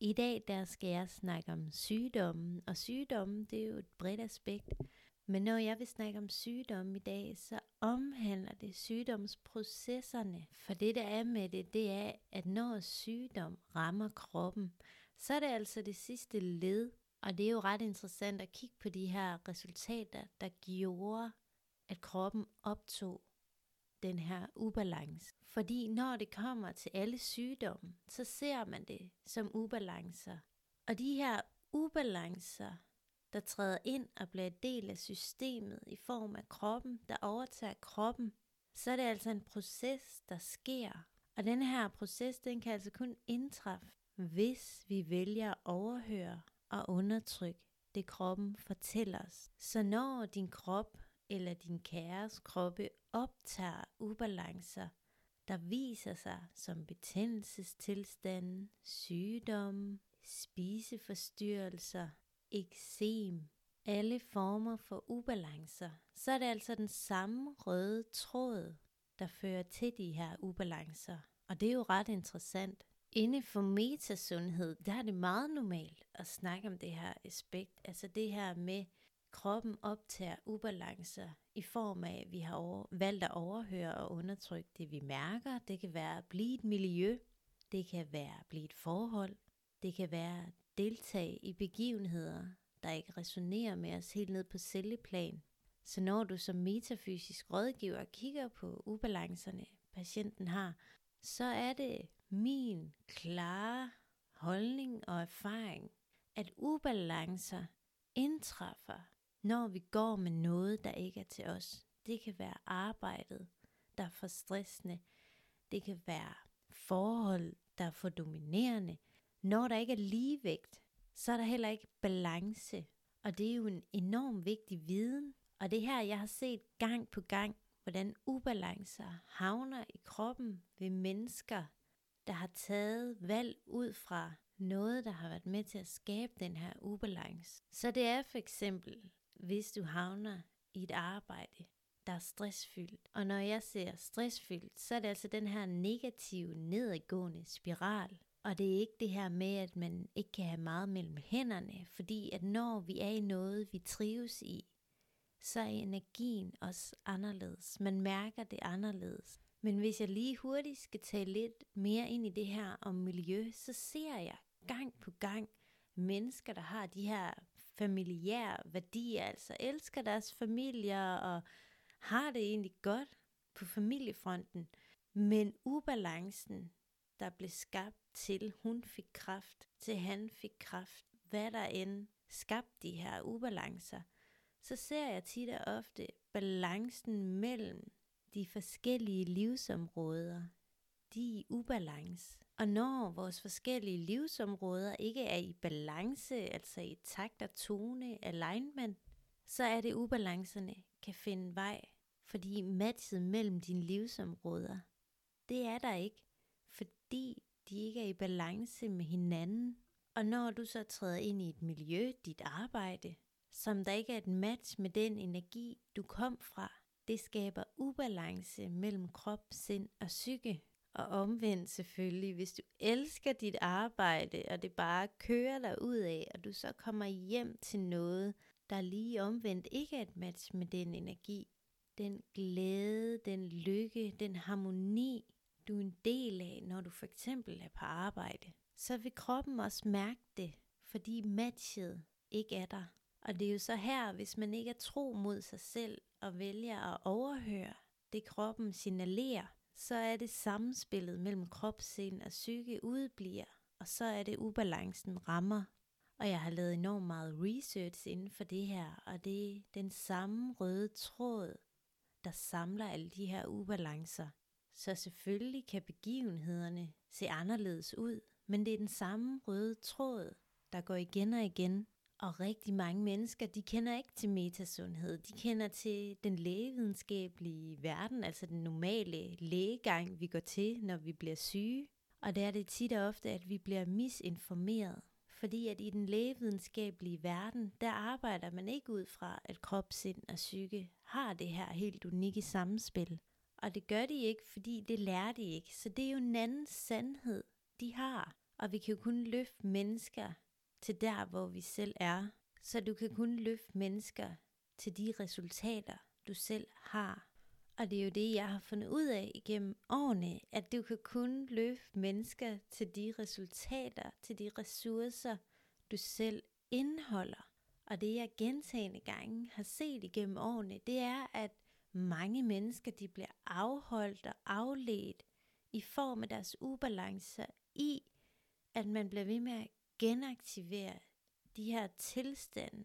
I dag der skal jeg snakke om sygdommen, og sygdommen det er jo et bredt aspekt. Men når jeg vil snakke om sygdomme i dag, så omhandler det sygdomsprocesserne. For det der er med det, det er, at når sygdom rammer kroppen, så er det altså det sidste led. Og det er jo ret interessant at kigge på de her resultater, der gjorde, at kroppen optog den her ubalance. Fordi når det kommer til alle sygdomme, så ser man det som ubalancer. Og de her ubalancer, der træder ind og bliver en del af systemet i form af kroppen, der overtager kroppen, så er det altså en proces, der sker. Og den her proces, den kan altså kun indtræffe, hvis vi vælger at overhøre og undertrykke det kroppen fortæller os. Så når din krop eller din kæres kroppe optager ubalancer, der viser sig som betændelsestilstande, sygdomme, spiseforstyrrelser, eksem, alle former for ubalancer, så er det altså den samme røde tråd, der fører til de her ubalancer. Og det er jo ret interessant. Inde for metasundhed, der er det meget normalt at snakke om det her aspekt, altså det her med, kroppen optager ubalancer i form af, at vi har over, valgt at overhøre og undertrykke det, vi mærker. Det kan være at blive et miljø, det kan være at blive et forhold, det kan være at deltage i begivenheder, der ikke resonerer med os helt ned på celleplan. Så når du som metafysisk rådgiver kigger på ubalancerne, patienten har, så er det min klare holdning og erfaring, at ubalancer indtræffer, når vi går med noget, der ikke er til os. Det kan være arbejdet, der er for stressende. Det kan være forhold, der er for dominerende. Når der ikke er ligevægt, så er der heller ikke balance. Og det er jo en enorm vigtig viden. Og det her, jeg har set gang på gang, hvordan ubalancer havner i kroppen ved mennesker, der har taget valg ud fra noget, der har været med til at skabe den her ubalance. Så det er for eksempel, hvis du havner i et arbejde, der er stressfyldt. Og når jeg ser stressfyldt, så er det altså den her negative, nedadgående spiral. Og det er ikke det her med, at man ikke kan have meget mellem hænderne, fordi at når vi er i noget, vi trives i, så er energien også anderledes. Man mærker det anderledes. Men hvis jeg lige hurtigt skal tale lidt mere ind i det her om miljø, så ser jeg gang på gang mennesker, der har de her familiære værdier, altså elsker deres familier og har det egentlig godt på familiefronten. Men ubalancen, der blev skabt til hun fik kraft, til han fik kraft, hvad der end skabte de her ubalancer, så ser jeg tit og ofte balancen mellem de forskellige livsområder, de er i ubalance. Og når vores forskellige livsområder ikke er i balance, altså i takt og tone, alignment, så er det ubalancerne kan finde vej, fordi matchet mellem dine livsområder, det er der ikke, fordi de ikke er i balance med hinanden. Og når du så træder ind i et miljø, dit arbejde, som der ikke er et match med den energi, du kom fra, det skaber ubalance mellem krop, sind og psyke. Og omvendt selvfølgelig, hvis du elsker dit arbejde, og det bare kører dig ud af, og du så kommer hjem til noget, der lige omvendt ikke er et match med den energi, den glæde, den lykke, den harmoni, du er en del af, når du for eksempel er på arbejde, så vil kroppen også mærke det, fordi matchet ikke er der. Og det er jo så her, hvis man ikke er tro mod sig selv og vælger at overhøre det kroppen signalerer, så er det samspillet mellem krop, sind og psyke udbliver, og så er det ubalancen rammer. Og jeg har lavet enormt meget research inden for det her, og det er den samme røde tråd, der samler alle de her ubalancer. Så selvfølgelig kan begivenhederne se anderledes ud, men det er den samme røde tråd, der går igen og igen. Og rigtig mange mennesker, de kender ikke til metasundhed. De kender til den lægevidenskabelige verden, altså den normale lægegang, vi går til, når vi bliver syge. Og der er det tit og ofte, at vi bliver misinformeret. Fordi at i den lægevidenskabelige verden, der arbejder man ikke ud fra, at krop, sind og psyke har det her helt unikke samspil. Og det gør de ikke, fordi det lærer de ikke. Så det er jo en anden sandhed, de har. Og vi kan jo kun løfte mennesker til der, hvor vi selv er. Så du kan kun løfte mennesker til de resultater, du selv har. Og det er jo det, jeg har fundet ud af igennem årene, at du kan kun løfte mennesker til de resultater, til de ressourcer, du selv indeholder. Og det jeg gentagende gange har set igennem årene, det er, at mange mennesker de bliver afholdt og afledt i form af deres ubalancer i, at man bliver ved med at genaktivere de her tilstande,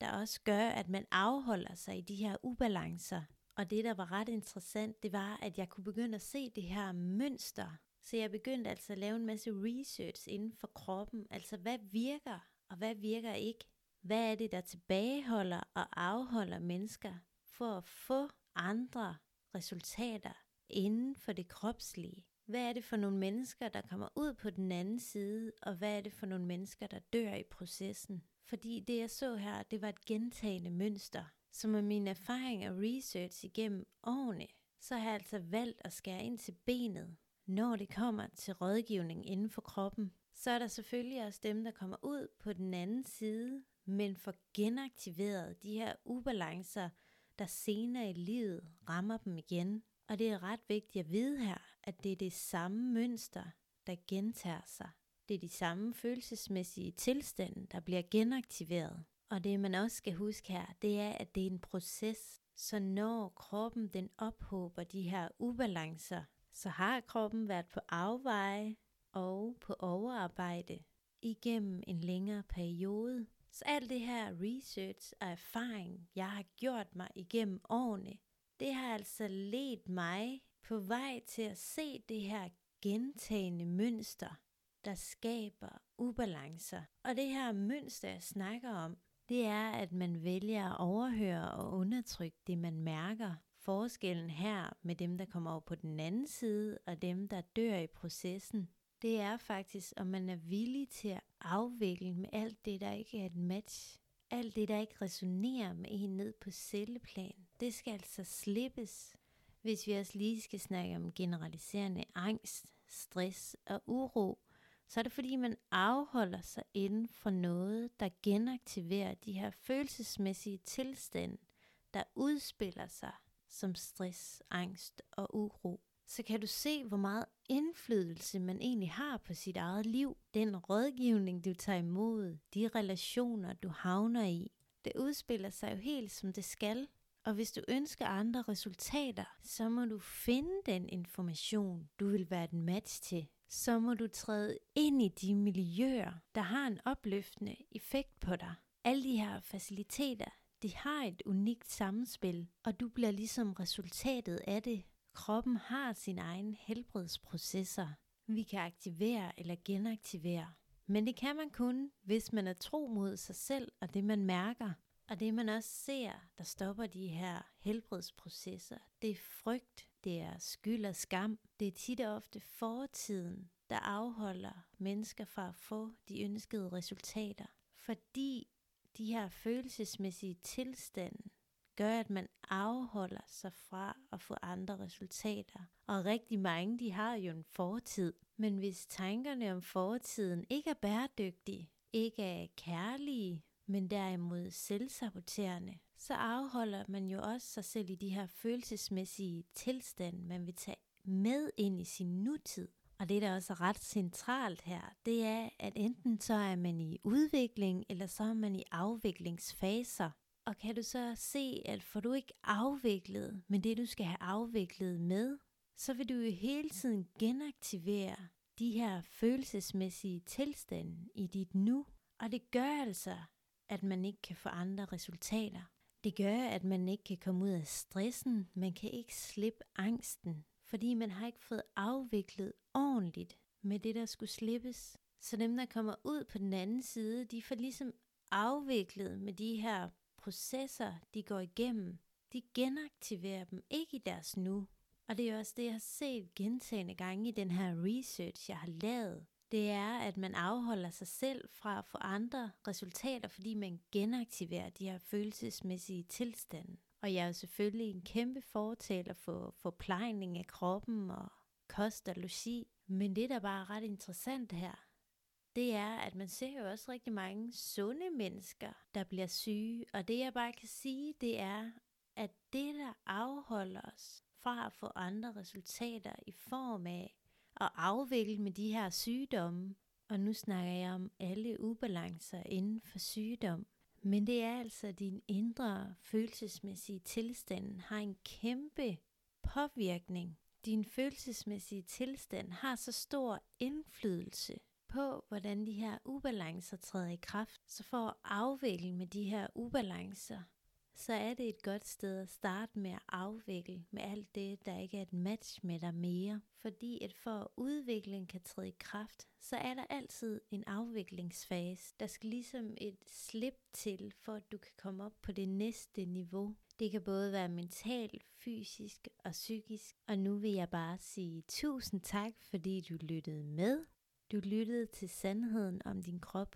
der også gør, at man afholder sig i de her ubalancer. Og det, der var ret interessant, det var, at jeg kunne begynde at se det her mønster. Så jeg begyndte altså at lave en masse research inden for kroppen. Altså, hvad virker, og hvad virker ikke? Hvad er det, der tilbageholder og afholder mennesker for at få andre resultater inden for det kropslige? Hvad er det for nogle mennesker, der kommer ud på den anden side, og hvad er det for nogle mennesker, der dør i processen? Fordi det jeg så her, det var et gentagende mønster. Så med min erfaring og research igennem årene, så har jeg altså valgt at skære ind til benet, når det kommer til rådgivning inden for kroppen. Så er der selvfølgelig også dem, der kommer ud på den anden side, men får genaktiveret de her ubalancer, der senere i livet rammer dem igen. Og det er ret vigtigt at vide her, at det er det samme mønster, der gentager sig. Det er de samme følelsesmæssige tilstande, der bliver genaktiveret. Og det man også skal huske her, det er, at det er en proces. Så når kroppen den ophober de her ubalancer, så har kroppen været på afveje og på overarbejde igennem en længere periode. Så alt det her research og erfaring, jeg har gjort mig igennem årene, det har altså ledt mig på vej til at se det her gentagende mønster, der skaber ubalancer. Og det her mønster, jeg snakker om, det er, at man vælger at overhøre og undertrykke det, man mærker. Forskellen her med dem, der kommer over på den anden side, og dem, der dør i processen, det er faktisk, om man er villig til at afvikle med alt det, der ikke er et match. Alt det, der ikke resonerer med en ned på celleplan. Det skal altså slippes. Hvis vi også lige skal snakke om generaliserende angst, stress og uro, så er det fordi, man afholder sig inden for noget, der genaktiverer de her følelsesmæssige tilstande, der udspiller sig som stress, angst og uro. Så kan du se, hvor meget indflydelse man egentlig har på sit eget liv. Den rådgivning, du tager imod, de relationer, du havner i, det udspiller sig jo helt som det skal. Og hvis du ønsker andre resultater, så må du finde den information, du vil være den match til. Så må du træde ind i de miljøer, der har en opløftende effekt på dig. Alle de her faciliteter, de har et unikt samspil, og du bliver ligesom resultatet af det. Kroppen har sin egen helbredsprocesser. Vi kan aktivere eller genaktivere. Men det kan man kun, hvis man er tro mod sig selv og det man mærker. Og det man også ser, der stopper de her helbredsprocesser, det er frygt, det er skyld og skam. Det er tit og ofte fortiden, der afholder mennesker fra at få de ønskede resultater. Fordi de her følelsesmæssige tilstande gør, at man afholder sig fra at få andre resultater. Og rigtig mange, de har jo en fortid. Men hvis tankerne om fortiden ikke er bæredygtige, ikke er kærlige, men derimod selvsaboterende, så afholder man jo også sig selv i de her følelsesmæssige tilstande, man vil tage med ind i sin nutid. Og det, der også er ret centralt her, det er, at enten så er man i udvikling, eller så er man i afviklingsfaser. Og kan du så se, at får du ikke afviklet med det, du skal have afviklet med, så vil du jo hele tiden genaktivere de her følelsesmæssige tilstande i dit nu. Og det gør altså, at man ikke kan få andre resultater. Det gør, at man ikke kan komme ud af stressen, man kan ikke slippe angsten, fordi man har ikke fået afviklet ordentligt med det, der skulle slippes. Så dem, der kommer ud på den anden side, de får ligesom afviklet med de her processer, de går igennem. De genaktiverer dem ikke i deres nu. Og det er også det, jeg har set gentagende gange i den her research, jeg har lavet det er, at man afholder sig selv fra at få andre resultater, fordi man genaktiverer de her følelsesmæssige tilstande. Og jeg er jo selvfølgelig en kæmpe fortaler for forplejning af kroppen og kost og logi. Men det, der bare er ret interessant her, det er, at man ser jo også rigtig mange sunde mennesker, der bliver syge. Og det jeg bare kan sige, det er, at det, der afholder os fra at få andre resultater i form af at afvikle med de her sygdomme, og nu snakker jeg om alle ubalancer inden for sygdom, men det er altså din indre følelsesmæssige tilstand har en kæmpe påvirkning. Din følelsesmæssige tilstand har så stor indflydelse på, hvordan de her ubalancer træder i kraft. Så for at afvikle med de her ubalancer, så er det et godt sted at starte med at afvikle med alt det, der ikke er et match med dig mere. Fordi at for at udviklingen kan træde i kraft, så er der altid en afviklingsfase. Der skal ligesom et slip til, for at du kan komme op på det næste niveau. Det kan både være mentalt, fysisk og psykisk. Og nu vil jeg bare sige tusind tak, fordi du lyttede med. Du lyttede til sandheden om din krop.